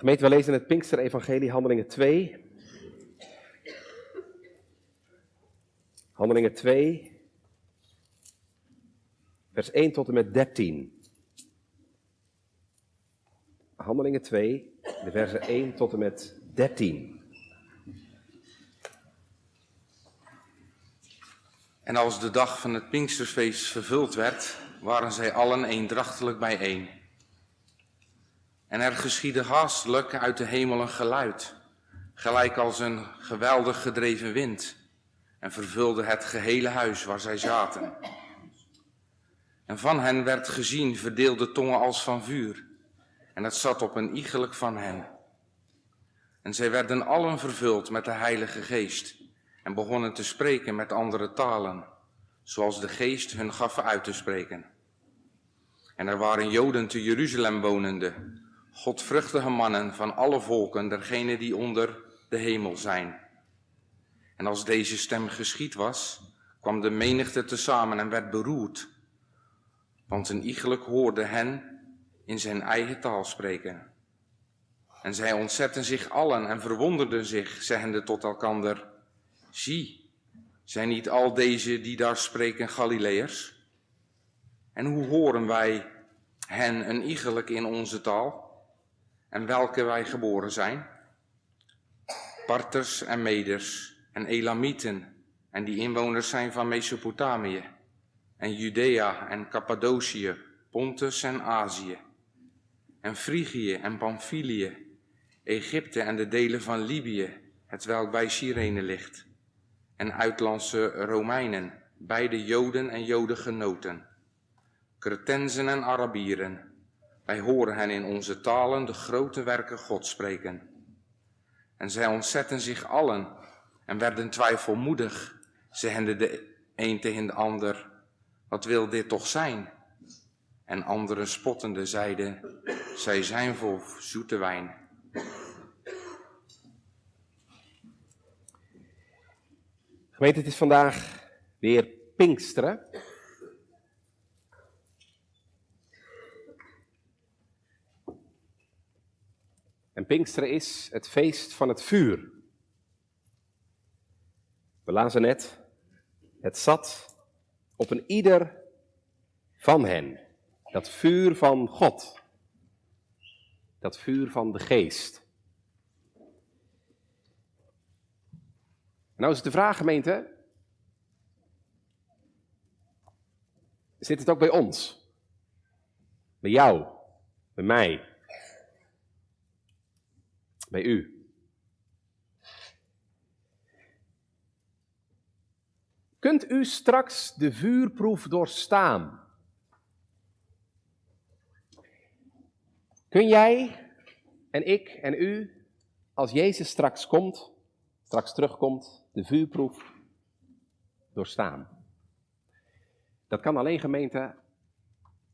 Gemeente, we lezen het Pinkster-evangelie, Handelingen 2. Handelingen 2, vers 1 tot en met 13. Handelingen 2, de versen 1 tot en met 13. En als de dag van het Pinkstersfeest vervuld werd, waren zij allen eendrachtelijk bijeen. En er geschiedde haastelijk uit de hemel een geluid, gelijk als een geweldig gedreven wind, en vervulde het gehele huis waar zij zaten. En van hen werd gezien verdeelde tongen als van vuur, en het zat op een iegelijk van hen. En zij werden allen vervuld met de Heilige Geest, en begonnen te spreken met andere talen, zoals de Geest hun gaf uit te spreken. En er waren Joden te Jeruzalem wonende, godvruchtige mannen van alle volken, dergenen die onder de hemel zijn. En als deze stem geschied was, kwam de menigte tezamen en werd beroerd, want een iegelijk hoorde hen in zijn eigen taal spreken. En zij ontzetten zich allen en verwonderden zich, zeggende tot elkander, zie, zijn niet al deze die daar spreken Galileërs? En hoe horen wij hen een iegelijk in onze taal? En welke wij geboren zijn? Parters en Meders en Elamieten en die inwoners zijn van Mesopotamië en Judea en Cappadocië, Pontus en Azië en Frigië en Pamphylië, Egypte en de delen van Libië, het welk bij Cyrene ligt, en uitlandse Romeinen, beide Joden en Jodengenoten, Cretensen en Arabieren. Wij horen hen in onze talen de grote werken God spreken. En zij ontzetten zich allen en werden twijfelmoedig, zeggende de een tegen de ander, wat wil dit toch zijn? En anderen spottende zeiden, zij zijn vol zoete wijn. Gemeente, het is vandaag weer Pinksteren. En Pinksteren is het feest van het vuur. We lazen net, het zat op een ieder van hen. Dat vuur van God. Dat vuur van de geest. Nou is het de vraag, gemeente. Zit het ook bij ons? Bij jou? Bij mij? Bij u? Kunt u straks de vuurproef doorstaan? Kun jij en ik en u, als Jezus straks komt, straks terugkomt, de vuurproef doorstaan? Dat kan alleen gemeente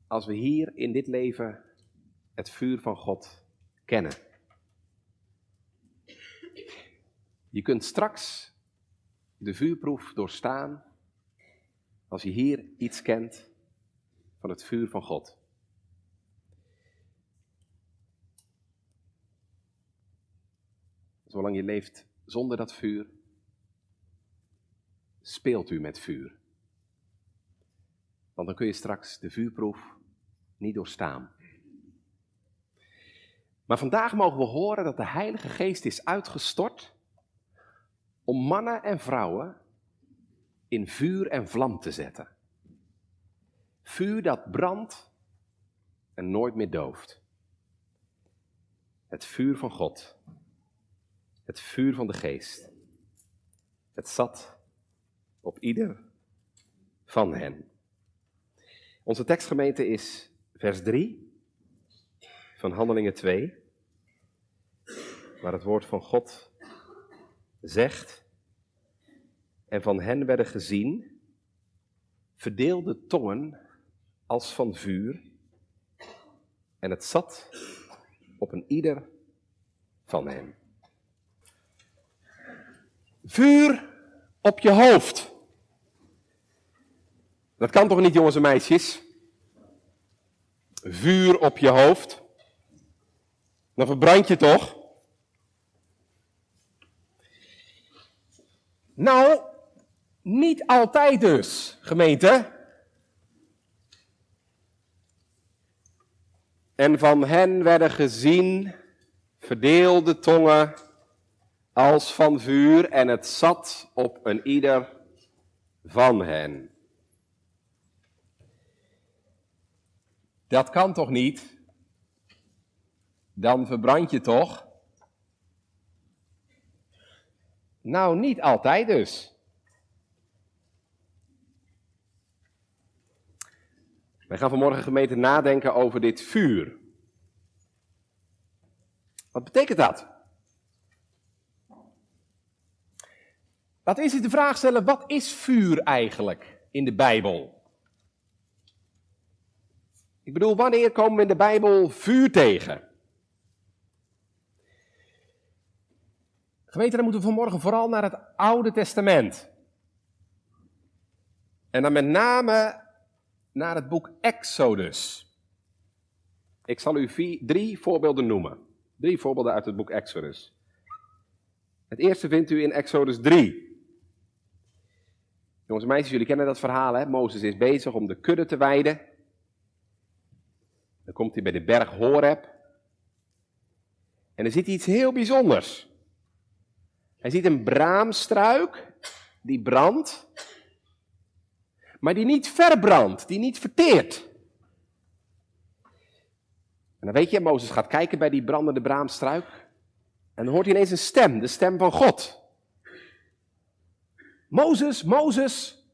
als we hier in dit leven het vuur van God kennen. Je kunt straks de vuurproef doorstaan als je hier iets kent van het vuur van God. Zolang je leeft zonder dat vuur, speelt u met vuur. Want dan kun je straks de vuurproef niet doorstaan. Maar vandaag mogen we horen dat de Heilige Geest is uitgestort om mannen en vrouwen in vuur en vlam te zetten. Vuur dat brandt en nooit meer dooft. Het vuur van God. Het vuur van de geest. Het zat op ieder van hen. Onze tekstgemeente is vers 3 van Handelingen 2, waar het woord van God zegt, en van hen werden gezien verdeelde tongen als van vuur, en het zat op een ieder van hen. Vuur op je hoofd. Dat kan toch niet, jongens en meisjes? Vuur op je hoofd. Dan verbrand je toch? Nou, niet altijd dus, gemeente. En van hen werden gezien verdeelde tongen als van vuur en het zat op een ieder van hen. Dat kan toch niet? Dan verbrand je toch? Nou, niet altijd dus. Wij gaan vanmorgen gemeente nadenken over dit vuur. Wat betekent dat? Laten we eens de vraag stellen, wat is vuur eigenlijk in de Bijbel? Ik bedoel, wanneer komen we in de Bijbel vuur tegen? Gemeente, dan moeten we vanmorgen vooral naar het Oude Testament. En dan met name naar het boek Exodus. Ik zal u drie voorbeelden noemen. Drie voorbeelden uit het boek Exodus. Het eerste vindt u in Exodus 3. Jongens en meisjes, jullie kennen dat verhaal, hè? Mozes is bezig om de kudde te weiden. Dan komt hij bij de berg Horeb. En er hij iets heel bijzonders. Hij ziet een braamstruik die brandt, maar die niet verbrandt, die niet verteert. En dan weet je, Mozes gaat kijken bij die brandende braamstruik. En dan hoort hij ineens een stem, de stem van God. Mozes, Mozes.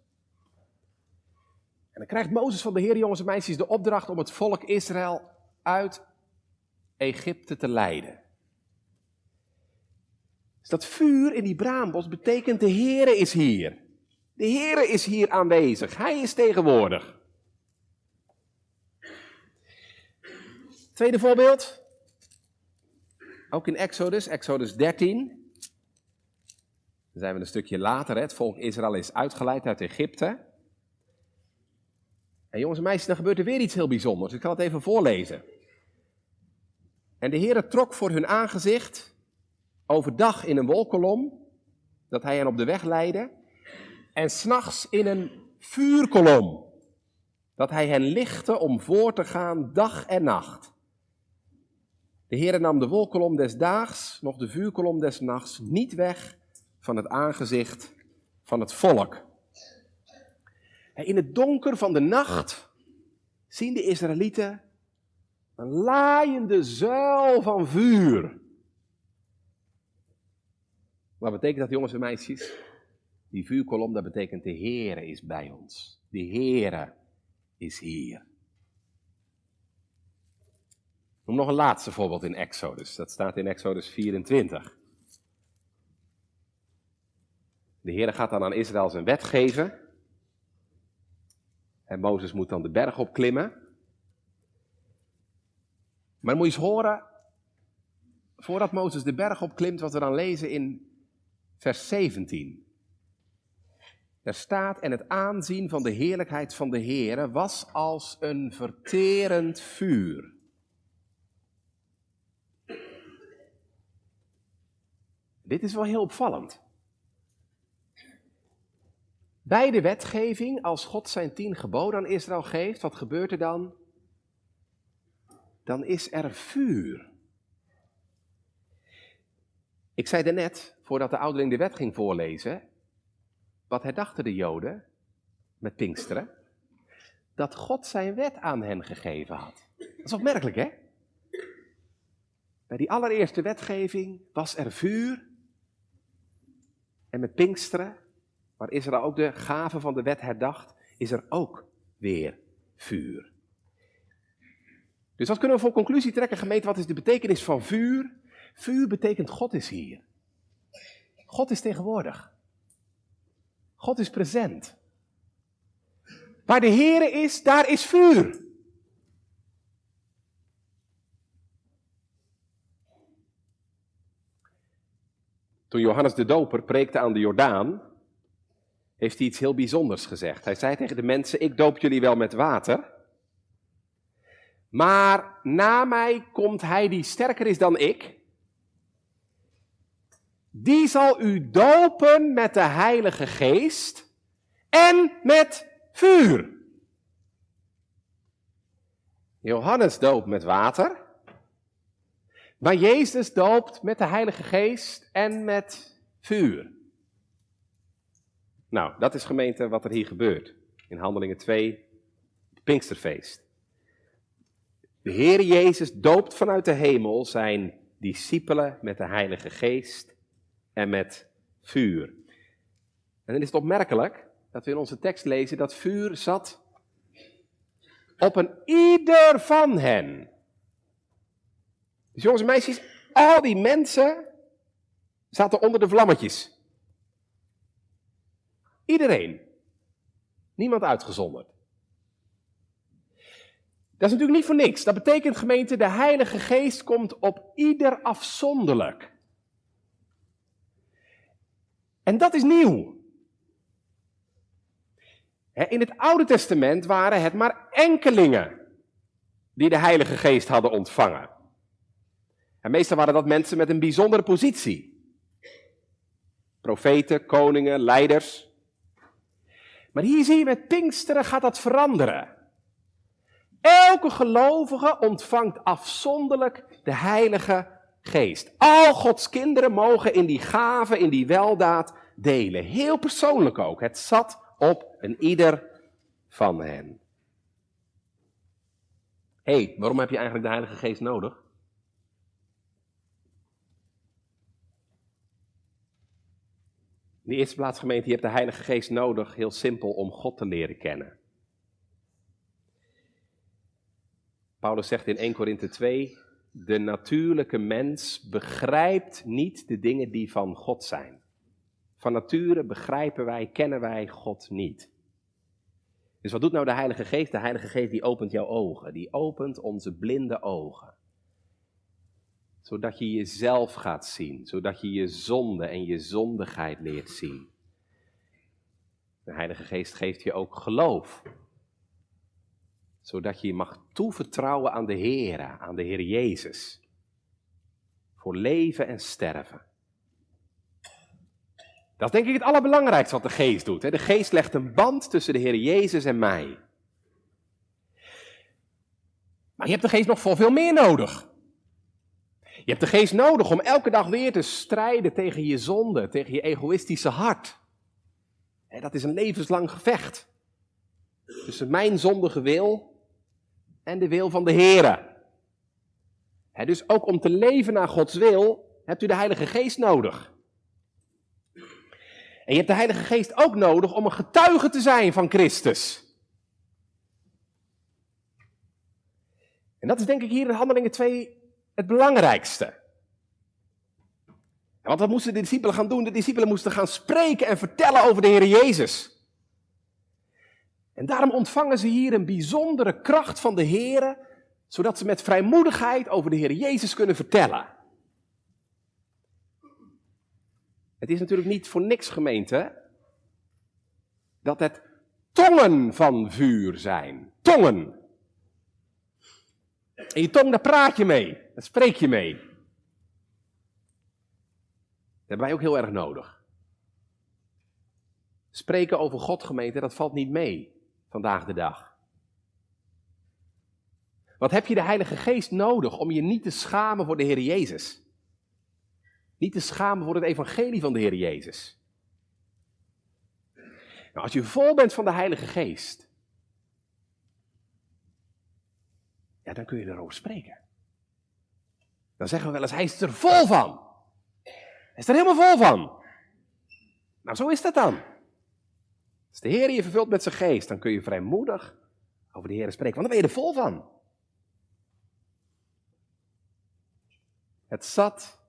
En dan krijgt Mozes van de Heer, jongens en meisjes, de opdracht om het volk Israël uit Egypte te leiden. Dat vuur in die braambos betekent de Heere is hier. De Heere is hier aanwezig. Hij is tegenwoordig. Tweede voorbeeld. Ook in Exodus, Exodus 13. Dan zijn we een stukje later. Het volk Israël is uitgeleid uit Egypte. En jongens en meisjes, dan gebeurt er weer iets heel bijzonders. Ik kan het even voorlezen. En de Heere trok voor hun aangezicht overdag in een wolkolom, dat hij hen op de weg leidde, en s'nachts in een vuurkolom, dat hij hen lichtte om voor te gaan dag en nacht. De Heere nam de wolkolom des daags, nog de vuurkolom des nachts, niet weg van het aangezicht van het volk. In het donker van de nacht zien de Israëlieten een laaiende zuil van vuur. Wat betekent dat, jongens en meisjes? Die vuurkolom, dat betekent de Heere is bij ons. De Heere is hier. Nog een laatste voorbeeld in Exodus. Dat staat in Exodus 24. De Heer gaat dan aan Israël zijn wet geven. En Mozes moet dan de berg opklimmen. Maar moet je eens horen, voordat Mozes de berg opklimt, wat we dan lezen in vers 17. Er staat, en het aanzien van de heerlijkheid van de Heere was als een verterend vuur. Dit is wel heel opvallend. Bij de wetgeving, als God zijn tien geboden aan Israël geeft, wat gebeurt er dan? Dan is er vuur. Ik zei er net, voordat de ouderling de wet ging voorlezen, wat herdachten de Joden met Pinksteren? Dat God zijn wet aan hen gegeven had. Dat is opmerkelijk, hè? Bij die allereerste wetgeving was er vuur. En met Pinksteren waar Israël ook de gave van de wet herdacht, is er ook weer vuur. Dus wat kunnen we voor conclusie trekken, gemeente? Wat is de betekenis van vuur? Vuur betekent God is hier. God is tegenwoordig. God is present. Waar de Here is, daar is vuur. Toen Johannes de Doper preekte aan de Jordaan, heeft hij iets heel bijzonders gezegd. Hij zei tegen de mensen, ik doop jullie wel met water, Maar na mij komt hij die sterker is dan ik. Die zal u dopen met de Heilige Geest en met vuur. Johannes doopt met water. Maar Jezus doopt met de Heilige Geest en met vuur. Nou, dat is gemeente wat er hier gebeurt. In Handelingen 2, Pinksterfeest. De Heer Jezus doopt vanuit de hemel zijn discipelen met de Heilige Geest en met vuur. En dan is het opmerkelijk dat we in onze tekst lezen dat vuur zat op een ieder van hen. Dus jongens en meisjes, al die mensen zaten onder de vlammetjes. Iedereen. Niemand uitgezonderd. Dat is natuurlijk niet voor niks. Dat betekent gemeente, de Heilige Geest komt op ieder afzonderlijk. En dat is nieuw. In het Oude Testament waren het maar enkelingen die de Heilige Geest hadden ontvangen. En meestal waren dat mensen met een bijzondere positie. Profeten, koningen, leiders. Maar hier zie je met Pinksteren gaat dat veranderen. Elke gelovige ontvangt afzonderlijk de Heilige Geest. Al Gods kinderen mogen in die gave, in die weldaad delen. Heel persoonlijk ook. Het zat op een ieder van hen. Hé, hey, waarom heb je eigenlijk de Heilige Geest nodig? In de eerste plaats, gemeente, je hebt de Heilige Geest nodig, heel simpel, om God te leren kennen. Paulus zegt in 1 Korinthe 2, de natuurlijke mens begrijpt niet de dingen die van God zijn. Van nature begrijpen wij, kennen wij God niet. Dus wat doet nou de Heilige Geest? De Heilige Geest die opent jouw ogen, die opent onze blinde ogen. Zodat je jezelf gaat zien, zodat je je zonde en je zondigheid leert zien. De Heilige Geest geeft je ook geloof. Zodat je mag toevertrouwen aan de Heer, aan de Heer Jezus. Voor leven en sterven. Dat is denk ik het allerbelangrijkste wat de geest doet. De geest legt een band tussen de Heer Jezus en mij. Maar je hebt de geest nog voor veel meer nodig. Je hebt de geest nodig om elke dag weer te strijden tegen je zonde, tegen je egoïstische hart. Dat is een levenslang gevecht. Tussen mijn zondige wil en de wil van de Heer. Dus ook om te leven naar Gods wil hebt u de Heilige Geest nodig. En je hebt de Heilige Geest ook nodig om een getuige te zijn van Christus. En dat is denk ik hier in Handelingen 2 het belangrijkste. Want wat moesten de discipelen gaan doen? De discipelen moesten gaan spreken en vertellen over de Heer Jezus. En daarom ontvangen ze hier een bijzondere kracht van de Heer, zodat ze met vrijmoedigheid over de Heer Jezus kunnen vertellen. Het is natuurlijk niet voor niks gemeente dat het tongen van vuur zijn. Tongen. En je tong, daar praat je mee. Daar spreek je mee. Dat hebben wij ook heel erg nodig. Spreken over God, gemeente, dat valt niet mee vandaag de dag. Wat heb je de Heilige Geest nodig om je niet te schamen voor de Heer Jezus? Niet te schamen voor het evangelie van de Heer Jezus. Nou, als je vol bent van de Heilige Geest, ja, dan kun je erover spreken. Dan zeggen we wel eens, hij is er vol van. Hij is er helemaal vol van. Nou, zo is dat dan. Als de Heer je vervult met zijn geest, dan kun je vrijmoedig over de Heer spreken, want dan ben je er vol van. Het zat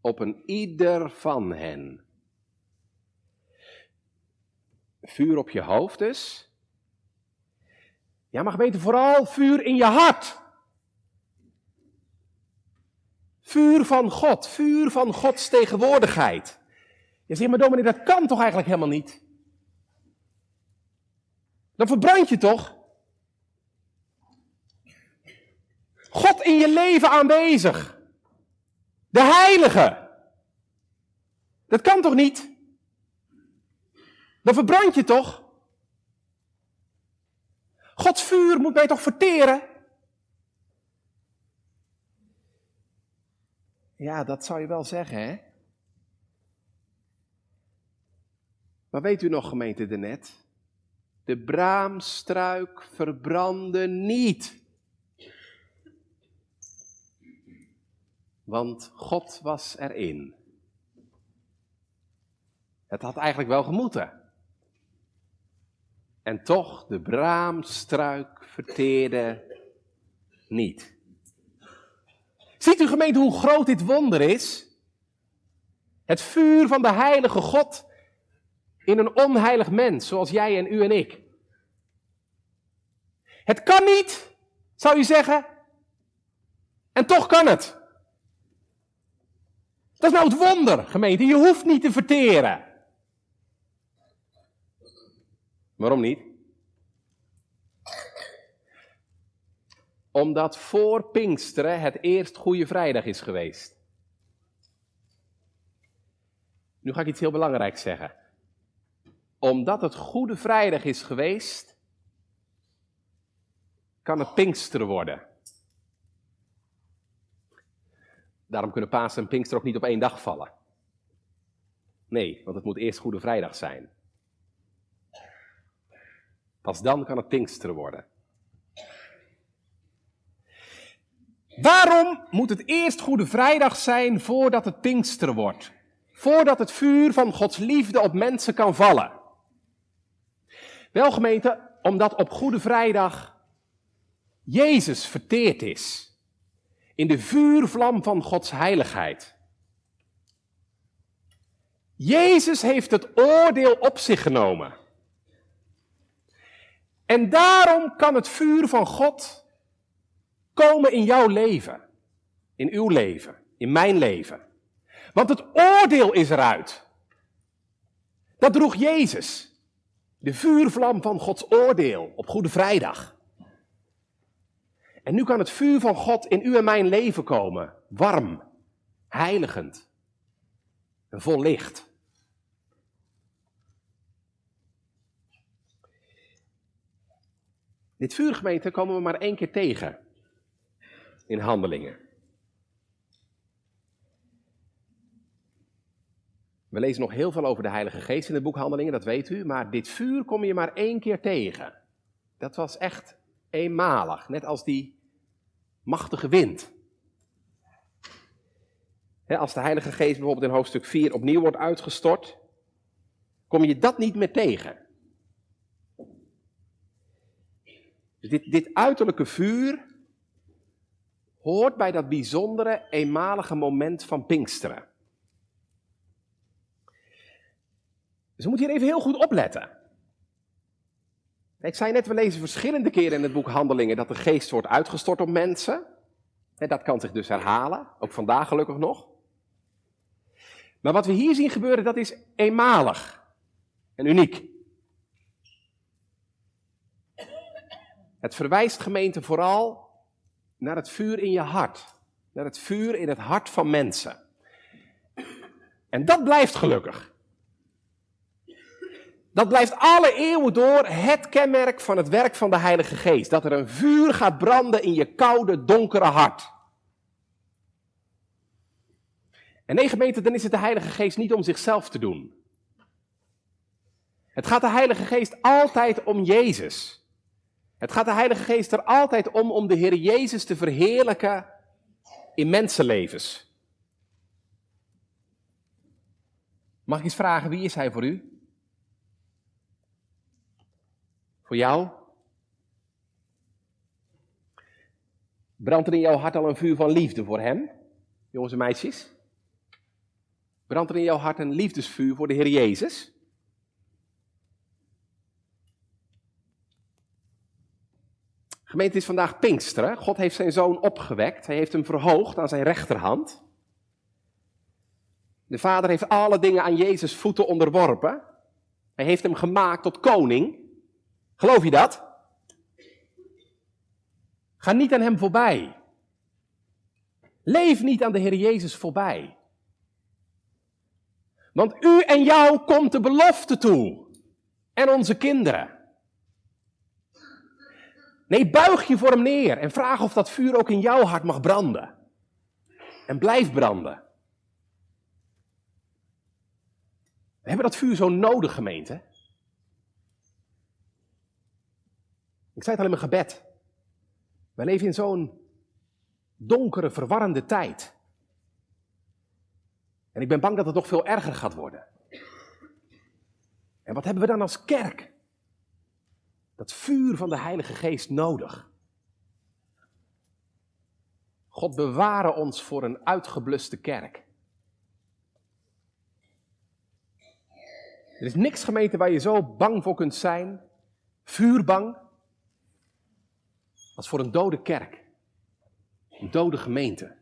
op een ieder van hen. Vuur op je hoofd dus. Ja, maar gemeente, vooral vuur in je hart. Vuur van God, vuur van Gods tegenwoordigheid. Je zegt, maar dominee, dat kan toch eigenlijk helemaal niet? Dan verbrand je toch? God in je leven aanwezig. De Heilige. Dat kan toch niet? Dan verbrand je toch? Gods vuur moet mij toch verteren? Ja, dat zou je wel zeggen, hè? Maar weet u nog, gemeente de net? De braamstruik verbrandde niet. Want God was erin. Het had eigenlijk wel gemoeten. En toch, de braamstruik verteerde niet. Ziet u gemeente hoe groot dit wonder is? Het vuur van de heilige God in een onheilig mens zoals jij en u en ik. Het kan niet, zou je zeggen. En toch kan het. Dat is nou het wonder, gemeente. Je hoeft niet te verteren. Waarom niet? Omdat voor Pinksteren het eerst Goede Vrijdag is geweest. Nu ga ik iets heel belangrijks zeggen. Omdat het Goede Vrijdag is geweest, kan het Pinksteren worden. Daarom kunnen Pasen en Pinkster ook niet op één dag vallen. Nee, want het moet eerst Goede Vrijdag zijn. Pas dan kan het Pinksteren worden. Waarom moet het eerst Goede Vrijdag zijn voordat het Pinksteren wordt? Voordat het vuur van Gods liefde op mensen kan vallen? Wel gemeente, omdat op Goede Vrijdag Jezus verteerd is in de vuurvlam van Gods heiligheid. Jezus heeft het oordeel op zich genomen. En daarom kan het vuur van God komen in jouw leven, in uw leven, in mijn leven. Want het oordeel is eruit. Dat droeg Jezus, de vuurvlam van Gods oordeel op Goede Vrijdag. En nu kan het vuur van God in u en mijn leven komen, warm, heiligend en vol licht. Dit vuurgemeente komen we maar één keer tegen in handelingen. We lezen nog heel veel over de Heilige Geest in het boek Handelingen, dat weet u, maar dit vuur kom je maar één keer tegen. Dat was echt eenmalig, net als die machtige wind. als de Heilige Geest bijvoorbeeld in hoofdstuk 4 opnieuw wordt uitgestort, kom je dat niet meer tegen. Dus dit, dit uiterlijke vuur hoort bij dat bijzondere, eenmalige moment van Pinksteren. Dus we moeten hier even heel goed opletten. Ik zei net, we lezen verschillende keren in het boek Handelingen dat de geest wordt uitgestort op mensen. En dat kan zich dus herhalen, ook vandaag gelukkig nog. Maar wat we hier zien gebeuren, dat is eenmalig en uniek. Het verwijst gemeente vooral naar het vuur in je hart. Naar het vuur in het hart van mensen. En dat blijft gelukkig. Dat blijft alle eeuwen door het kenmerk van het werk van de Heilige Geest. Dat er een vuur gaat branden in je koude, donkere hart. En nee gemeente, dan is het de Heilige Geest niet om zichzelf te doen. Het gaat de Heilige Geest altijd om Jezus. Het gaat de Heilige Geest er altijd om om de Heer Jezus te verheerlijken in mensenlevens. Mag ik eens vragen, wie is Hij voor u? Voor jou? Brandt er in jouw hart al een vuur van liefde voor Hem, jongens en meisjes? Brandt er in jouw hart een liefdesvuur voor de Heer Jezus? Gemeente, is vandaag Pinksteren. God heeft zijn zoon opgewekt. Hij heeft hem verhoogd aan zijn rechterhand. De Vader heeft alle dingen aan Jezus voeten onderworpen. Hij heeft hem gemaakt tot koning. Geloof je dat? Ga niet aan hem voorbij. Leef niet aan de Heer Jezus voorbij. Want u en jou komt de belofte toe. En onze kinderen. Nee, buig je voor hem neer en vraag of dat vuur ook in jouw hart mag branden. En blijf branden. We hebben dat vuur zo nodig, gemeente. Ik zei het al in mijn gebed. Wij leven in zo'n donkere, verwarrende tijd. En ik ben bang dat het nog veel erger gaat worden. En wat hebben we dan als kerk? Dat vuur van de Heilige Geest nodig. God bewaren ons voor een uitgebluste kerk. Er is niks gemeente waar je zo bang voor kunt zijn, vuurbang, als voor een dode kerk. Een dode gemeente.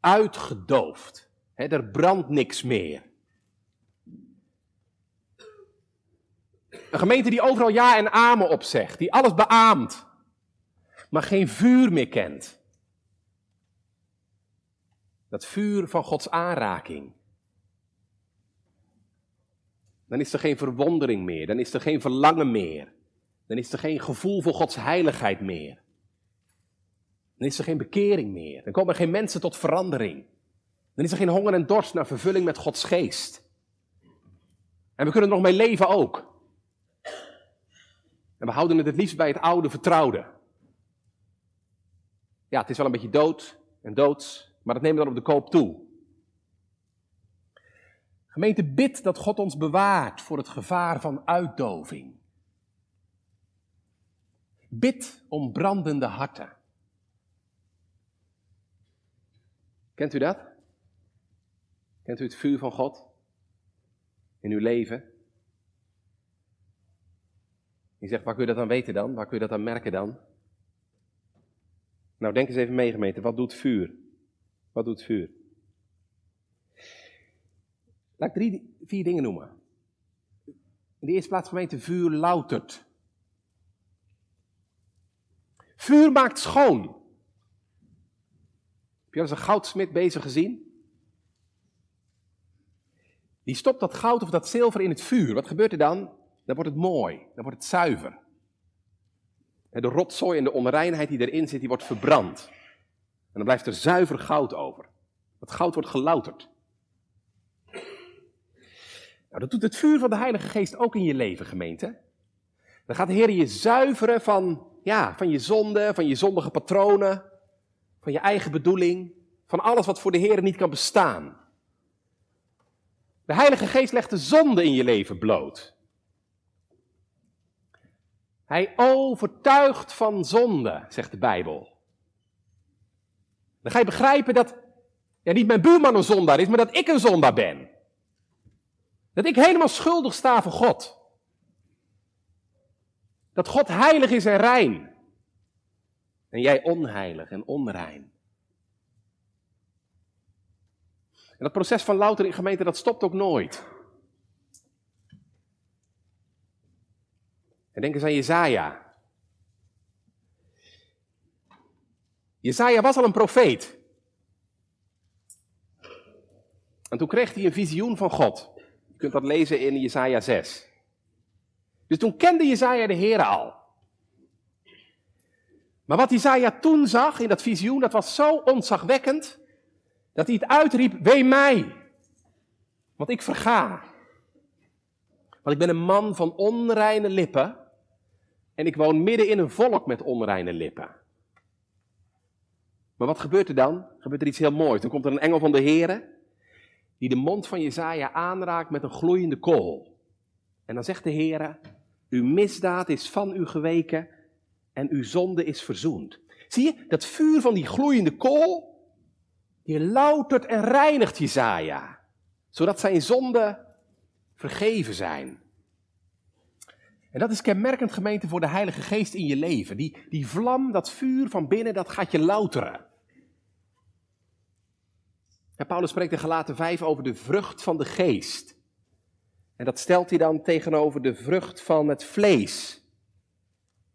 Uitgedoofd. er brandt niks meer. Een gemeente die overal ja en amen op zegt, die alles beaamt, maar geen vuur meer kent. Dat vuur van Gods aanraking. Dan is er geen verwondering meer, dan is er geen verlangen meer, dan is er geen gevoel voor Gods heiligheid meer. Dan is er geen bekering meer, dan komen er geen mensen tot verandering. Dan is er geen honger en dorst naar vervulling met Gods geest. En we kunnen er nog mee leven ook. En we houden het het liefst bij het oude vertrouwde. Ja, het is wel een beetje dood en doods, maar dat nemen we dan op de koop toe. Gemeente, bid dat God ons bewaart voor het gevaar van uitdoving. Bid om brandende harten. Kent u dat? Kent u het vuur van God in uw leven? Je zegt, waar kun je dat dan weten dan? Waar kun je dat dan merken dan? Nou, denk eens even mee. Wat doet vuur? Wat doet vuur? Laat ik drie, vier dingen noemen. In de eerste plaats, gemeente, vuur loutert. Vuur maakt schoon. Heb je al eens een goudsmid bezig gezien? Die stopt dat goud of dat zilver in het vuur. Wat gebeurt er dan? dan wordt het mooi, dan wordt het zuiver. De rotzooi en de onreinheid die erin zit, die wordt verbrand. En dan blijft er zuiver goud over. Dat goud wordt gelouterd. Nou, dat doet het vuur van de Heilige Geest ook in je leven, gemeente. Dan gaat de Heer je zuiveren van, ja, van je zonde, van je zondige patronen, van je eigen bedoeling, van alles wat voor de Heer niet kan bestaan. De Heilige Geest legt de zonde in je leven bloot. Hij overtuigt van zonde, zegt de Bijbel. Dan ga je begrijpen dat ja, niet mijn buurman een zondaar is, maar dat ik een zondaar ben. Dat ik helemaal schuldig sta voor God. Dat God heilig is en rein. En jij onheilig en onrein. En dat proces van louter in gemeente, dat stopt ook nooit. En denk eens aan Jezaja. Jezaja was al een profeet. En toen kreeg hij een visioen van God. Je kunt dat lezen in Jezaja 6. Dus toen kende Jezaja de Heer al. Maar wat Jezaja toen zag in dat visioen, dat was zo ontzagwekkend, dat hij het uitriep, wee mij, want ik verga. Want ik ben een man van onreine lippen en ik woon midden in een volk met onreine lippen. Maar wat gebeurt er dan? Gebeurt er iets heel moois. Dan komt er een engel van de Heer die de mond van Jezaja aanraakt met een gloeiende kool. En dan zegt de Heer, uw misdaad is van u geweken en uw zonde is verzoend. Zie je, dat vuur van die gloeiende kool, die loutert en reinigt Jezaja, zodat zijn zonden vergeven zijn. En dat is kenmerkend gemeente voor de Heilige Geest in je leven. Die, die vlam, dat vuur van binnen, dat gaat je louteren. En Paulus spreekt in Galaten 5 over de vrucht van de geest. En dat stelt hij dan tegenover de vrucht van het vlees.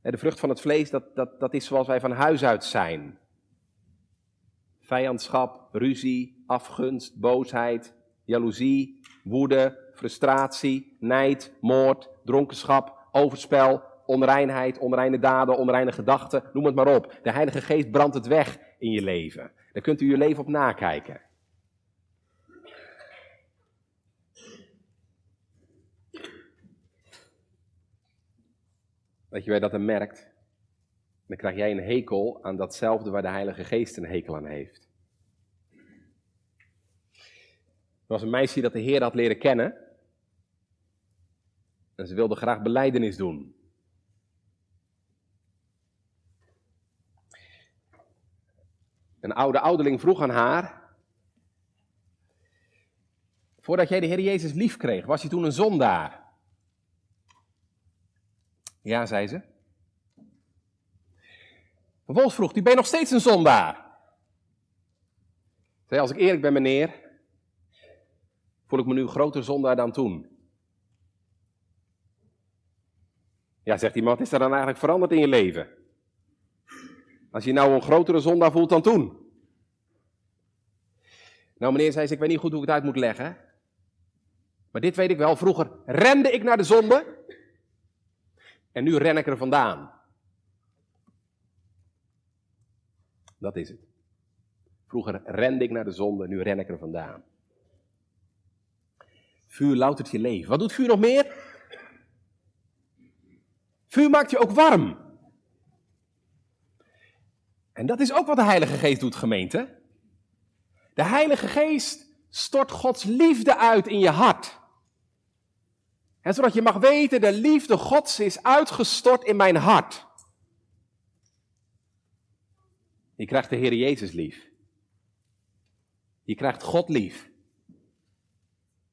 De vrucht van het vlees, dat, dat, dat is zoals wij van huis uit zijn. Vijandschap, ruzie, afgunst, boosheid, jaloezie, woede, frustratie, nijd, moord, dronkenschap, overspel, onreinheid, onreine daden, onreine gedachten, noem het maar op. De Heilige Geest brandt het weg in je leven. Daar kunt u je leven op nakijken. Dat je bij dat dan merkt, dan krijg jij een hekel aan datzelfde waar de Heilige Geest een hekel aan heeft. Er was een meisje dat de Heer had leren kennen. En ze wilde graag beleidenis doen. Een oude ouderling vroeg aan haar. Voordat jij de Heer Jezus lief kreeg, was je toen een zondaar? Ja, zei ze. Vervolgens vroeg hij, ben je nog steeds een zondaar? Zei, als ik eerlijk ben meneer, voel ik me nu een groter zondaar dan toen. Ja, zegt iemand, is er dan eigenlijk veranderd in je leven? Als je nou een grotere zondaar voelt dan toen. Nou meneer, zei ze, ik weet niet goed hoe ik het uit moet leggen. Maar dit weet ik wel, vroeger rende ik naar de zonde. En nu ren ik er vandaan. Dat is het. Vroeger rende ik naar de zonde, nu ren ik er vandaan. Vuur loutert je leven. Wat doet vuur nog meer? Vuur maakt je ook warm. En dat is ook wat de Heilige Geest doet, gemeente. De Heilige Geest stort Gods liefde uit in je hart. En zodat je mag weten, de liefde Gods is uitgestort in mijn hart. Je krijgt de Heer Jezus lief. Je krijgt God lief.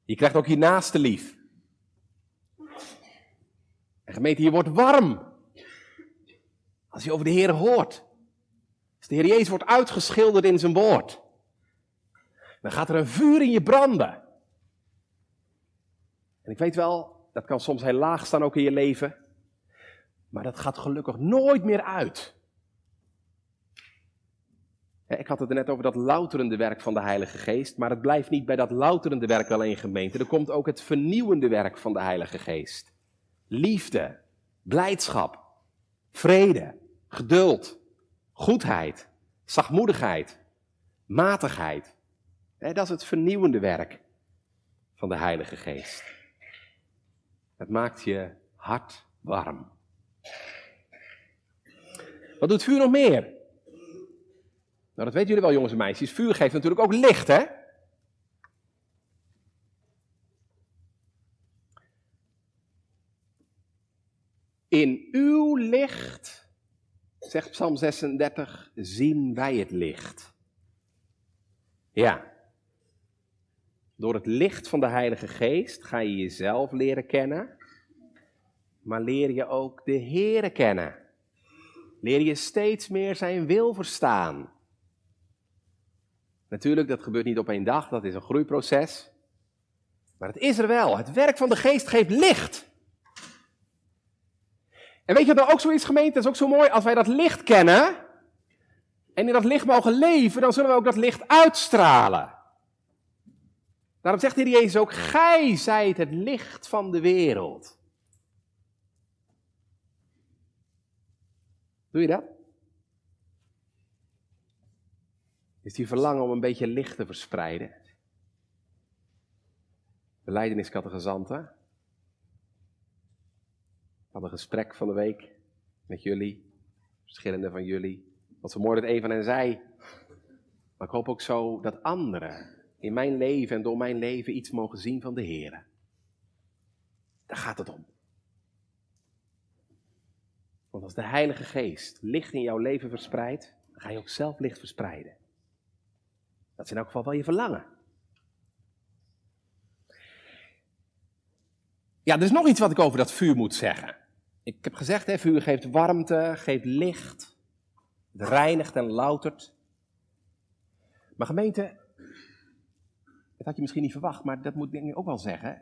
Je krijgt ook je naaste lief. En gemeente, je wordt warm. Als je over de Heer hoort. Als de Heer Jezus wordt uitgeschilderd in zijn woord. Dan gaat er een vuur in je branden. En ik weet wel, dat kan soms heel laag staan ook in je leven. Maar dat gaat gelukkig nooit meer uit. Ik had het er net over dat louterende werk van de Heilige Geest, maar het blijft niet bij dat louterende werk alleen gemeente. Er komt ook het vernieuwende werk van de Heilige Geest. Liefde, blijdschap, vrede, geduld, goedheid, zachtmoedigheid, matigheid. Dat is het vernieuwende werk van de Heilige Geest. Het maakt je hart warm. Wat doet vuur nog meer? Nou, dat weten jullie wel, jongens en meisjes. Vuur geeft natuurlijk ook licht, hè? In uw licht, zegt Psalm 36, zien wij het licht. Ja. Door het licht van de Heilige Geest ga je jezelf leren kennen, maar leer je ook de Here kennen. Leer je steeds meer zijn wil verstaan. Natuurlijk, dat gebeurt niet op één dag, dat is een groeiproces. Maar het is er wel. Het werk van de geest geeft licht. En weet je wat nou ook zoiets gemeente, dat is ook zo mooi, als wij dat licht kennen en in dat licht mogen leven, dan zullen we ook dat licht uitstralen. Daarom zegt de Heer Jezus ook, gij zijt het licht van de wereld. Doe je dat? is die verlangen om een beetje licht te verspreiden. Beleideniskattegezanten. Ik had een gesprek van de week met jullie, verschillende van jullie. Wat vanmorgen het een van hen zei. Maar ik hoop ook zo dat anderen in mijn leven en door mijn leven iets mogen zien van de Heer. Daar gaat het om. Want als de Heilige Geest licht in jouw leven verspreidt, dan ga je ook zelf licht verspreiden. Dat is in elk geval wel je verlangen. Ja, er is nog iets wat ik over dat vuur moet zeggen. Ik heb gezegd, hè, vuur geeft warmte, geeft licht, het reinigt en loutert. Maar gemeente, dat had je misschien niet verwacht, maar dat moet ik ook wel zeggen.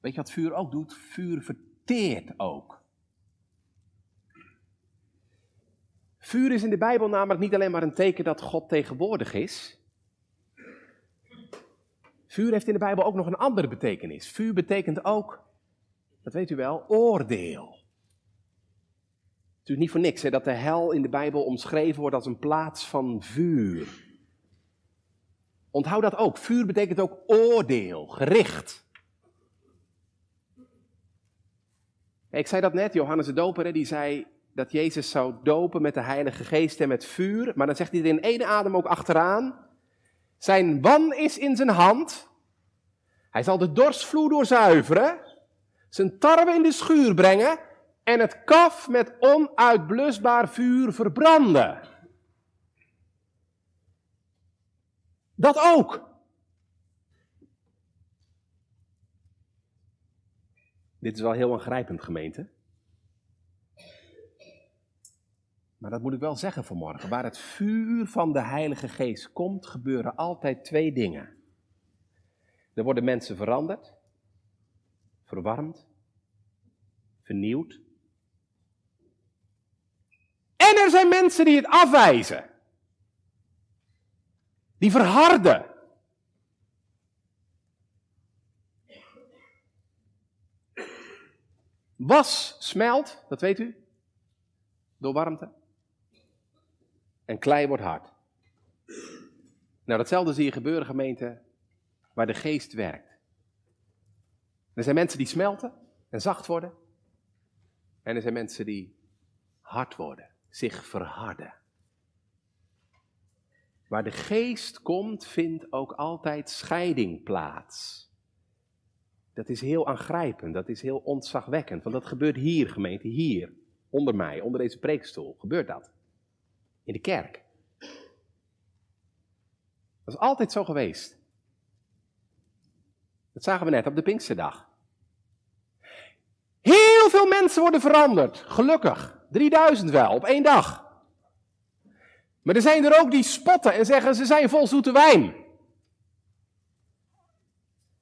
Weet je wat vuur ook doet? Vuur verteert ook. Vuur is in de Bijbel namelijk niet alleen maar een teken dat God tegenwoordig is. Vuur heeft in de Bijbel ook nog een andere betekenis. Vuur betekent ook, dat weet u wel, oordeel. Het is niet voor niks hè, dat de hel in de Bijbel omschreven wordt als een plaats van vuur. Onthoud dat ook. Vuur betekent ook oordeel, gericht. Ik zei dat net, Johannes de Doper, die zei dat Jezus zou dopen met de Heilige Geest en met vuur. Maar dan zegt hij er in één adem ook achteraan. Zijn wan is in zijn hand. Hij zal de dorsvloer doorzuiveren. Zijn tarwe in de schuur brengen. En het kaf met onuitblusbaar vuur verbranden. Dat ook. Dit is wel heel aangrijpend, gemeente. Maar dat moet ik wel zeggen vanmorgen. Waar het vuur van de Heilige Geest komt, gebeuren altijd twee dingen. Er worden mensen veranderd, verwarmd, vernieuwd. En er zijn mensen die het afwijzen. Die verharden. Was smelt, dat weet u, door warmte. En klei wordt hard. Nou, datzelfde zie je gebeuren, gemeente, waar de geest werkt. Er zijn mensen die smelten en zacht worden. En er zijn mensen die hard worden, zich verharden. Waar de geest komt, vindt ook altijd scheiding plaats. Dat is heel aangrijpend, dat is heel ontzagwekkend, want dat gebeurt hier, gemeente, hier, onder mij, onder deze preekstoel, gebeurt dat. In de kerk. Dat is altijd zo geweest. Dat zagen we net op de Pinksterdag. Heel veel mensen worden veranderd, gelukkig. 3000 wel, op één dag. Maar er zijn er ook die spotten en zeggen ze zijn vol zoete wijn.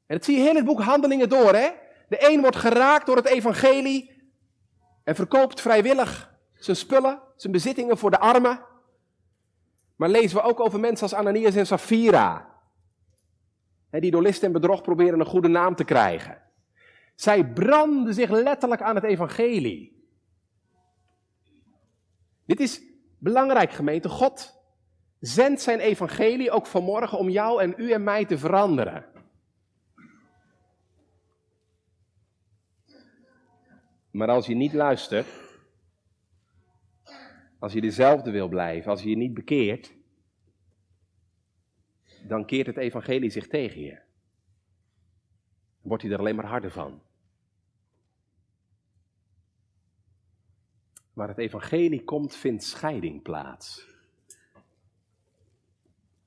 En dat zie je heel het boek Handelingen door. Hè? De een wordt geraakt door het evangelie en verkoopt vrijwillig zijn spullen, zijn bezittingen voor de armen. Maar lezen we ook over mensen als Ananias en Safira. Die door list en bedrog proberen een goede naam te krijgen. Zij branden zich letterlijk aan het evangelie. Dit is Belangrijk gemeente, God zendt zijn evangelie ook vanmorgen om jou en u en mij te veranderen. Maar als je niet luistert, als je dezelfde wil blijven, als je je niet bekeert, dan keert het evangelie zich tegen je. Dan wordt hij er alleen maar harder van. Waar het evangelie komt, vindt scheiding plaats.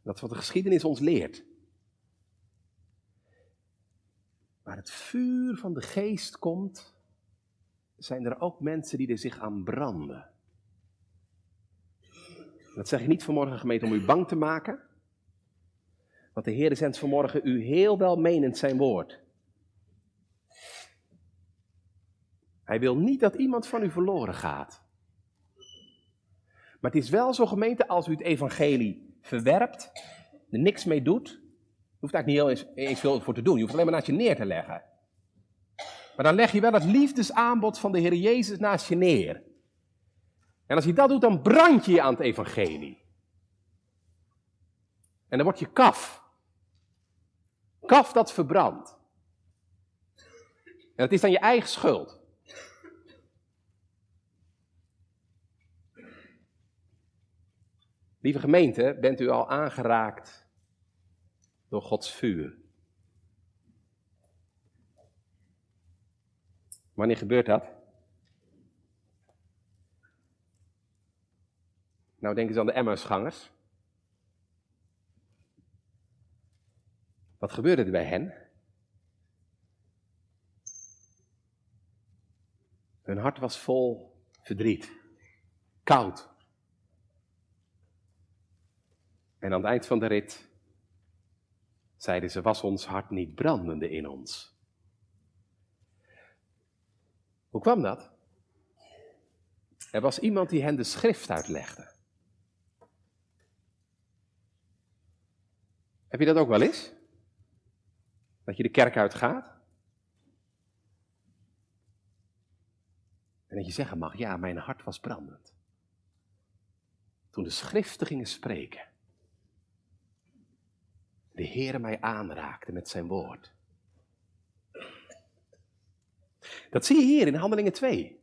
Dat is wat de geschiedenis ons leert. Waar het vuur van de geest komt, zijn er ook mensen die er zich aan branden. Dat zeg ik niet vanmorgen, gemeente, om u bang te maken. Want de Heer zendt vanmorgen u heel welmenend zijn woord. Hij wil niet dat iemand van u verloren gaat. Maar het is wel zo gemeente, als u het evangelie verwerpt, er niks mee doet, hoeft eigenlijk niet heel eens, veel voor te doen, je hoeft alleen maar naast je neer te leggen. Maar dan leg je wel het liefdesaanbod van de Heer Jezus naast je neer. En als je dat doet, dan brand je je aan het evangelie. En dan word je kaf. Kaf dat verbrandt. En het is dan je eigen schuld. Lieve gemeente, bent u al aangeraakt door Gods vuur? Wanneer gebeurt dat? Nou, denk eens aan de Emmausgangers. Wat gebeurde er bij hen? Hun hart was vol verdriet, koud, En aan het eind van de rit zeiden ze, was ons hart niet brandende in ons? Hoe kwam dat? Er was iemand die hen de schrift uitlegde. Heb je dat ook wel eens? Dat je de kerk uitgaat? En dat je zeggen mag, ja, mijn hart was brandend. Toen de schriften gingen spreken. De Heere mij aanraakte met zijn woord. Dat zie je hier in Handelingen 2.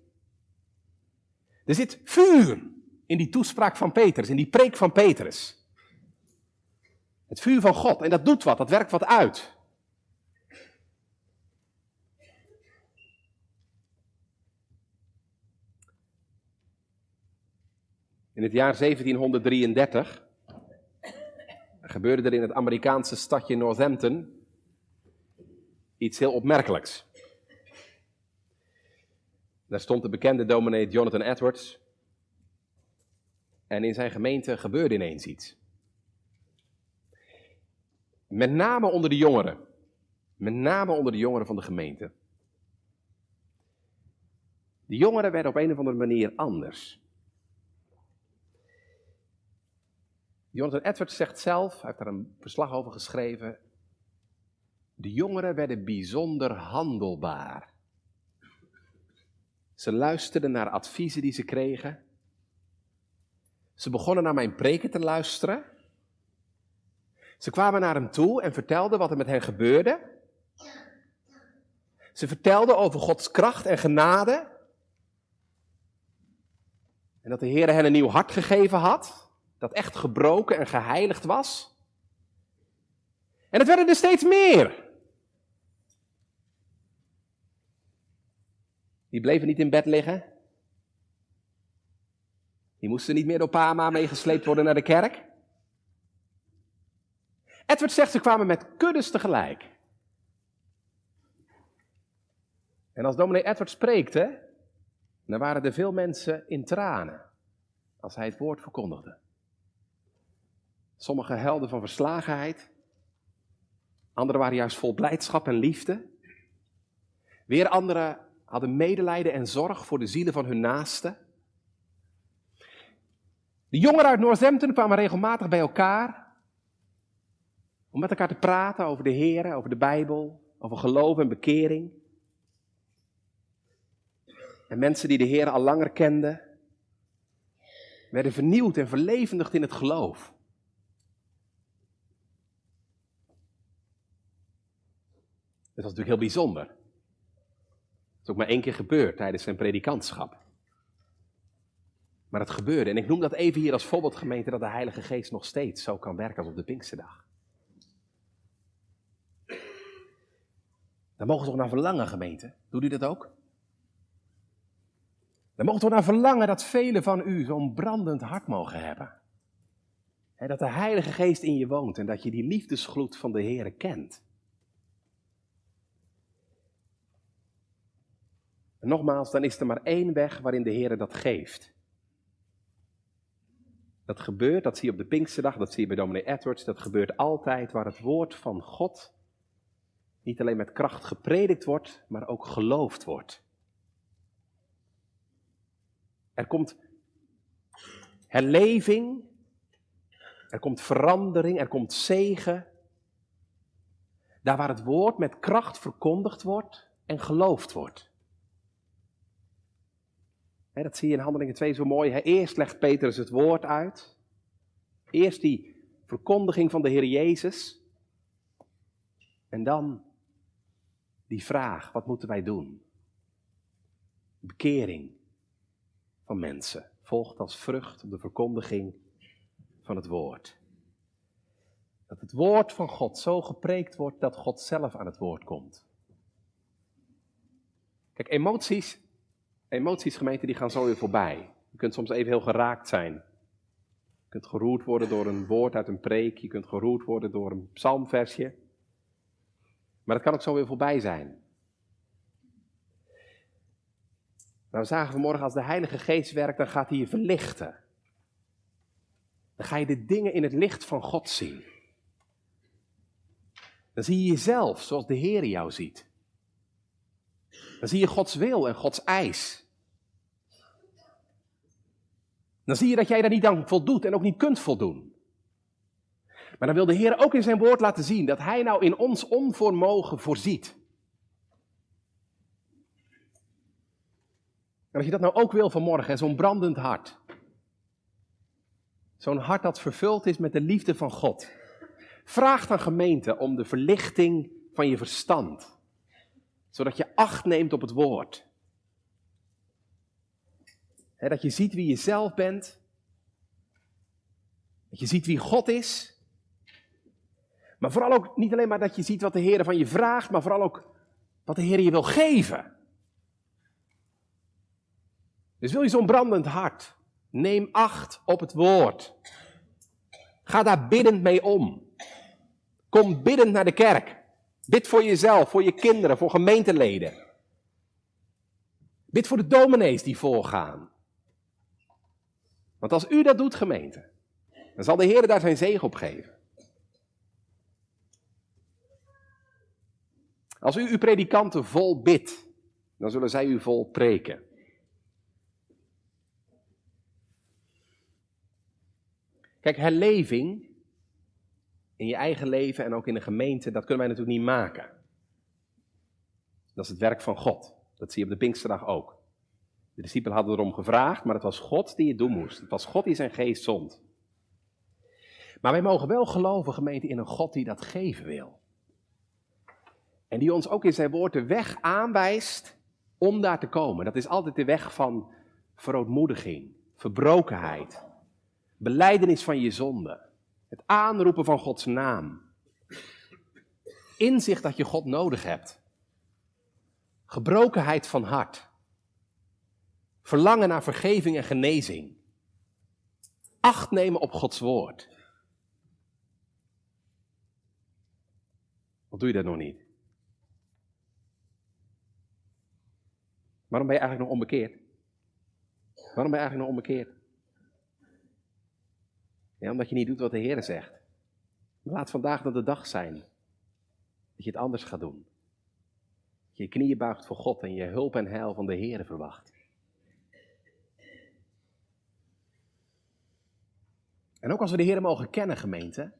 Er zit vuur in die toespraak van Petrus, in die preek van Petrus. Het vuur van God. En dat doet wat, dat werkt wat uit. In het jaar 1733 gebeurde er in het Amerikaanse stadje Northampton iets heel opmerkelijks. Daar stond de bekende dominee Jonathan Edwards. En in zijn gemeente gebeurde ineens iets. Met name onder de jongeren. Met name onder de jongeren van de gemeente. De jongeren werden op een of andere manier anders. Jonathan Edwards zegt zelf, hij heeft daar een verslag over geschreven. De jongeren werden bijzonder handelbaar. Ze luisterden naar adviezen die ze kregen. Ze begonnen naar mijn preken te luisteren. Ze kwamen naar hem toe en vertelden wat er met hen gebeurde. Ze vertelden over Gods kracht en genade. En dat de Heer hen een nieuw hart gegeven had, dat echt gebroken en geheiligd was. En het werden er steeds meer. Die bleven niet in bed liggen. Die moesten niet meer door Pama meegesleept worden naar de kerk. Edward zegt, ze kwamen met kuddes tegelijk. En als dominee Edward spreekte, dan waren er veel mensen in tranen als hij het woord verkondigde. Sommigen helden van verslagenheid, anderen waren juist vol blijdschap en liefde. Weer anderen hadden medelijden en zorg voor de zielen van hun naasten. De jongeren uit Northampton kwamen regelmatig bij elkaar om met elkaar te praten over de Heer, over de Bijbel, over geloof en bekering. En mensen die de Heer al langer kenden, werden vernieuwd en verlevendigd in het geloof. Dat was natuurlijk heel bijzonder. Dat is ook maar één keer gebeurd tijdens zijn predikantschap. Maar het gebeurde. En ik noem dat even hier als voorbeeldgemeente dat de Heilige Geest nog steeds zo kan werken als op de Pinksterdag. Daar mogen we toch naar verlangen, gemeente? Doet u dat ook? Daar mogen we toch naar verlangen dat velen van u zo'n brandend hart mogen hebben. dat de Heilige Geest in je woont en dat je die liefdesgloed van de Heer kent. Nogmaals, dan is er maar één weg waarin de Heer dat geeft. Dat gebeurt, dat zie je op de Pinksterdag, dat zie je bij dominee Edwards, dat gebeurt altijd waar het woord van God niet alleen met kracht gepredikt wordt, maar ook geloofd wordt. Er komt herleving, er komt verandering, er komt zegen. Daar waar het woord met kracht verkondigd wordt en geloofd wordt. Dat zie je in Handelingen 2 zo mooi. Eerst legt Petrus het woord uit. Eerst die verkondiging van de Heer Jezus. En dan die vraag, wat moeten wij doen? Bekering van mensen volgt als vrucht op de verkondiging van het woord. Dat het woord van God zo gepreekt wordt dat God zelf aan het woord komt. Kijk, emoties, emoties gemeente, die gaan zo weer voorbij. Je kunt soms even heel geraakt zijn. Je kunt geroerd worden door een woord uit een preek. Je kunt geroerd worden door een psalmversje. Maar dat kan ook zo weer voorbij zijn. Nou, we zagen vanmorgen als de Heilige Geest werkt, dan gaat hij je verlichten. Dan ga je de dingen in het licht van God zien. Dan zie je jezelf zoals de Heer jou ziet. Dan zie je Gods wil en Gods eis. Dan zie je dat jij daar niet aan voldoet en ook niet kunt voldoen. Maar dan wil de Heer ook in zijn woord laten zien dat Hij nou in ons onvermogen voorziet. En als je dat nou ook wil vanmorgen, zo'n brandend hart. Zo'n hart dat vervuld is met de liefde van God. Vraag dan gemeente om de verlichting van je verstand. Zodat je acht neemt op het woord. dat je ziet wie je zelf bent. Dat je ziet wie God is. Maar vooral ook niet alleen maar dat je ziet wat de Heer van je vraagt, maar vooral ook wat de Heer je wil geven. Dus wil je zo'n brandend hart, neem acht op het woord. Ga daar biddend mee om. Kom biddend naar de kerk. Bid voor jezelf, voor je kinderen, voor gemeenteleden. Bid voor de dominees die voorgaan. Want als u dat doet, gemeente, dan zal de Heer daar zijn zegen op geven. Als u uw predikanten vol bidt, dan zullen zij u vol preken. Kijk, herleving in je eigen leven en ook in de gemeente, dat kunnen wij natuurlijk niet maken. Dat is het werk van God. Dat zie je op de Pinksterdag ook. De discipelen hadden erom gevraagd, maar het was God die het doen moest. Het was God die zijn geest zond. Maar wij mogen wel geloven, gemeente, in een God die dat geven wil. En die ons ook in zijn woord de weg aanwijst om daar te komen. Dat is altijd de weg van verootmoediging, verbrokenheid, beleidenis van je zonde, het aanroepen van Gods naam, inzicht dat je God nodig hebt, gebrokenheid van hart, verlangen naar vergeving en genezing, acht nemen op Gods woord. Wat doe je dat nog niet? Waarom ben je eigenlijk nog onbekeerd? Waarom ben je eigenlijk nog onbekeerd? Omdat je niet doet wat de Heer zegt. Laat vandaag dan de dag zijn dat je het anders gaat doen. Je knieën buigt voor God en je hulp en heil van de Heer verwacht. En ook als we de Heer mogen kennen, gemeente,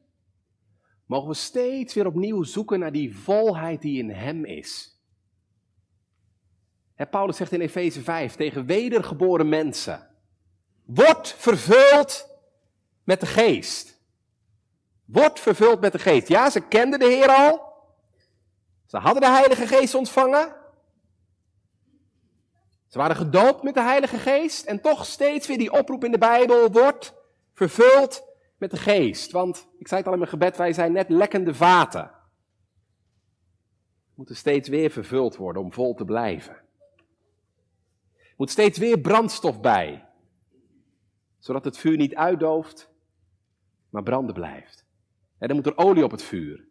mogen we steeds weer opnieuw zoeken naar die volheid die in Hem is. Paulus zegt in Efeze 5 tegen wedergeboren mensen: Word vervuld met de geest. Word vervuld met de geest. Ja, ze kenden de Heer al. Ze hadden de Heilige Geest ontvangen. Ze waren gedoopt met de Heilige Geest. En toch steeds weer die oproep in de Bijbel: Word vervuld met de Geest. Want, ik zei het al in mijn gebed, wij zijn net lekkende vaten. We moeten steeds weer vervuld worden om vol te blijven moet steeds weer brandstof bij, zodat het vuur niet uitdooft, maar branden blijft. En dan moet er olie op het vuur.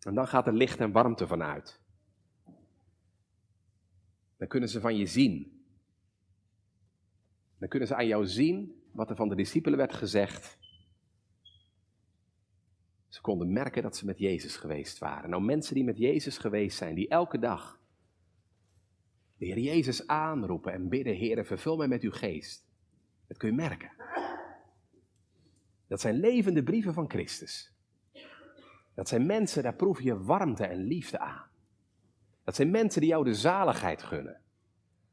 En dan gaat er licht en warmte vanuit. Dan kunnen ze van je zien. Dan kunnen ze aan jou zien wat er van de discipelen werd gezegd. Ze konden merken dat ze met Jezus geweest waren. Nou, mensen die met Jezus geweest zijn, die elke dag de Heer Jezus aanroepen en bidden, Heer, vervul mij met uw geest. Dat kun je merken. Dat zijn levende brieven van Christus. Dat zijn mensen, daar proef je warmte en liefde aan. Dat zijn mensen die jou de zaligheid gunnen.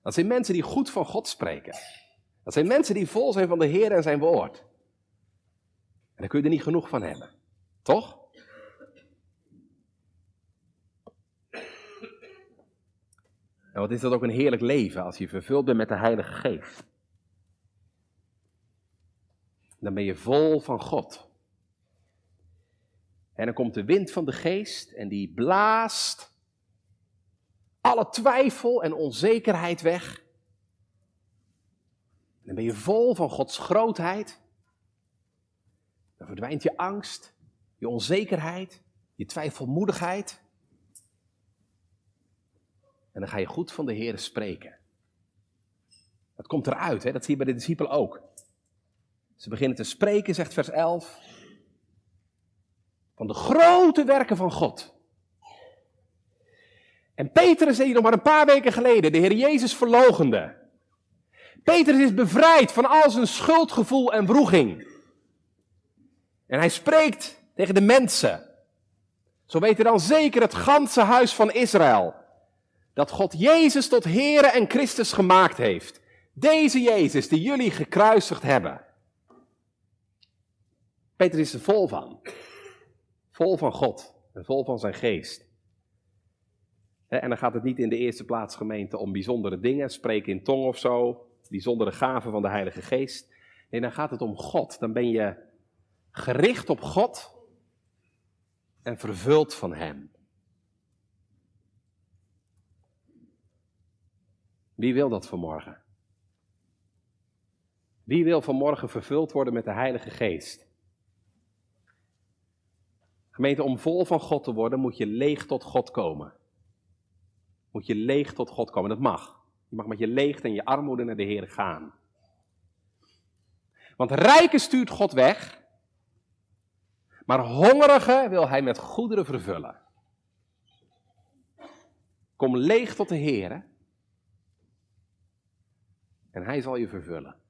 Dat zijn mensen die goed van God spreken. Dat zijn mensen die vol zijn van de Heer en zijn woord. En daar kun je er niet genoeg van hebben. Toch? En wat is dat ook een heerlijk leven als je vervuld bent met de Heilige Geest. Dan ben je vol van God. En dan komt de wind van de geest en die blaast alle twijfel en onzekerheid weg. Dan ben je vol van Gods grootheid. Dan verdwijnt je angst, je onzekerheid, je twijfelmoedigheid. En dan ga je goed van de Heer spreken. Dat komt eruit, hè? dat zie je bij de discipelen ook. Ze beginnen te spreken, zegt vers 11, van de grote werken van God. En Petrus die nog maar een paar weken geleden de Heer Jezus verlogende. Petrus is bevrijd van al zijn schuldgevoel en wroeging. En hij spreekt tegen de mensen. Zo weten dan zeker het ganse huis van Israël. Dat God Jezus tot Here en Christus gemaakt heeft. Deze Jezus die jullie gekruisigd hebben. Peter is er vol van. Vol van God en vol van zijn geest. En dan gaat het niet in de eerste plaats gemeente om bijzondere dingen, spreken in tong of zo, bijzondere gaven van de Heilige Geest. Nee, dan gaat het om God. Dan ben je gericht op God en vervuld van Hem. Wie wil dat vanmorgen? Wie wil vanmorgen vervuld worden met de Heilige Geest? Gemeente, om vol van God te worden moet je leeg tot God komen. Moet je leeg tot God komen. Dat mag. Je mag met je leegte en je armoede naar de Heer gaan. Want rijken stuurt God weg, maar hongerigen wil Hij met goederen vervullen. Kom leeg tot de Heer en Hij zal je vervullen.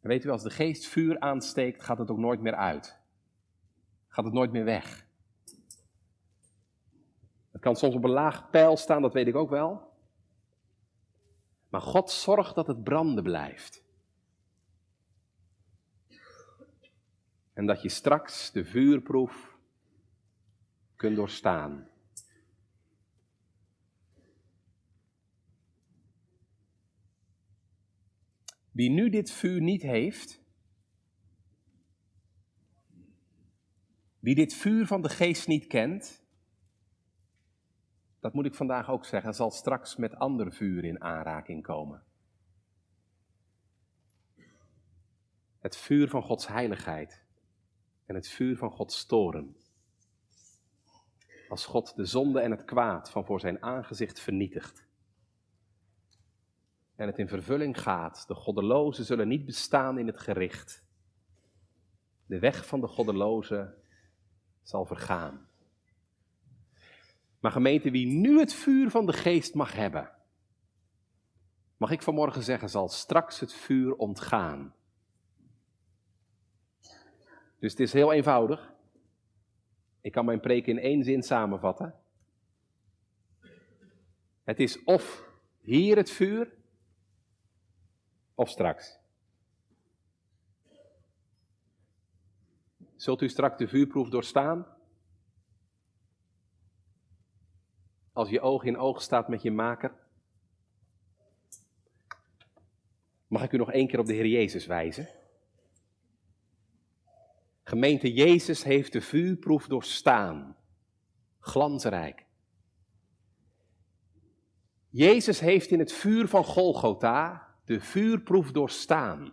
Weet u, als de geest vuur aansteekt, gaat het ook nooit meer uit. Gaat het nooit meer weg. Het kan soms op een laag pijl staan, dat weet ik ook wel. Maar God zorgt dat het branden blijft. En dat je straks de vuurproef kunt doorstaan. Wie nu dit vuur niet heeft, wie dit vuur van de geest niet kent, dat moet ik vandaag ook zeggen, zal straks met ander vuur in aanraking komen. Het vuur van Gods heiligheid en het vuur van Gods toren. Als God de zonde en het kwaad van voor zijn aangezicht vernietigt. En het in vervulling gaat, de goddelozen zullen niet bestaan in het gericht. De weg van de goddelozen zal vergaan. Maar gemeente, wie nu het vuur van de geest mag hebben, mag ik vanmorgen zeggen, zal straks het vuur ontgaan. Dus het is heel eenvoudig. Ik kan mijn preek in één zin samenvatten. Het is of hier het vuur, of straks. Zult u straks de vuurproef doorstaan? Als je oog in oog staat met je maker? Mag ik u nog één keer op de Heer Jezus wijzen? Gemeente Jezus heeft de vuurproef doorstaan. Glansrijk. Jezus heeft in het vuur van Golgotha de vuurproef doorstaan.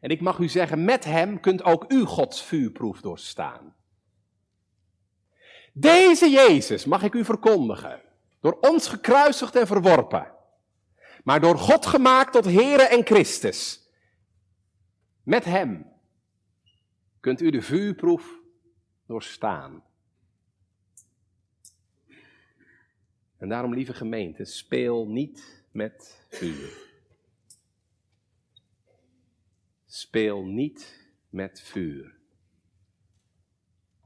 En ik mag u zeggen, met hem kunt ook u Gods vuurproef doorstaan. Deze Jezus, mag ik u verkondigen, door ons gekruisigd en verworpen, maar door God gemaakt tot Here en Christus. Met hem kunt u de vuurproef doorstaan. En daarom, lieve gemeente, speel niet met vuur. Speel niet met vuur.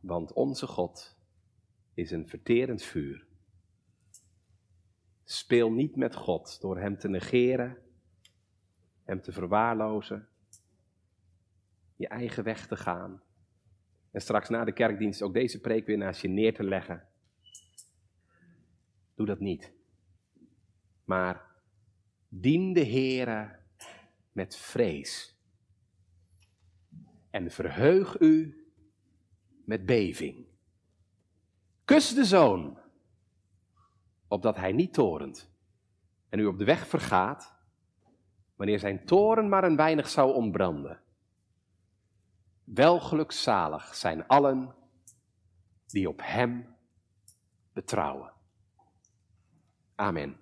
Want onze God is een verterend vuur. Speel niet met God door Hem te negeren, Hem te verwaarlozen, je eigen weg te gaan. En straks na de kerkdienst ook deze preek weer naast je neer te leggen. Doe dat niet. Maar dien de Heere met vrees en verheug u met beving. Kus de zoon, opdat hij niet torent en u op de weg vergaat, wanneer zijn toren maar een weinig zou ontbranden. Welgelukzalig zijn allen die op hem betrouwen. Amen.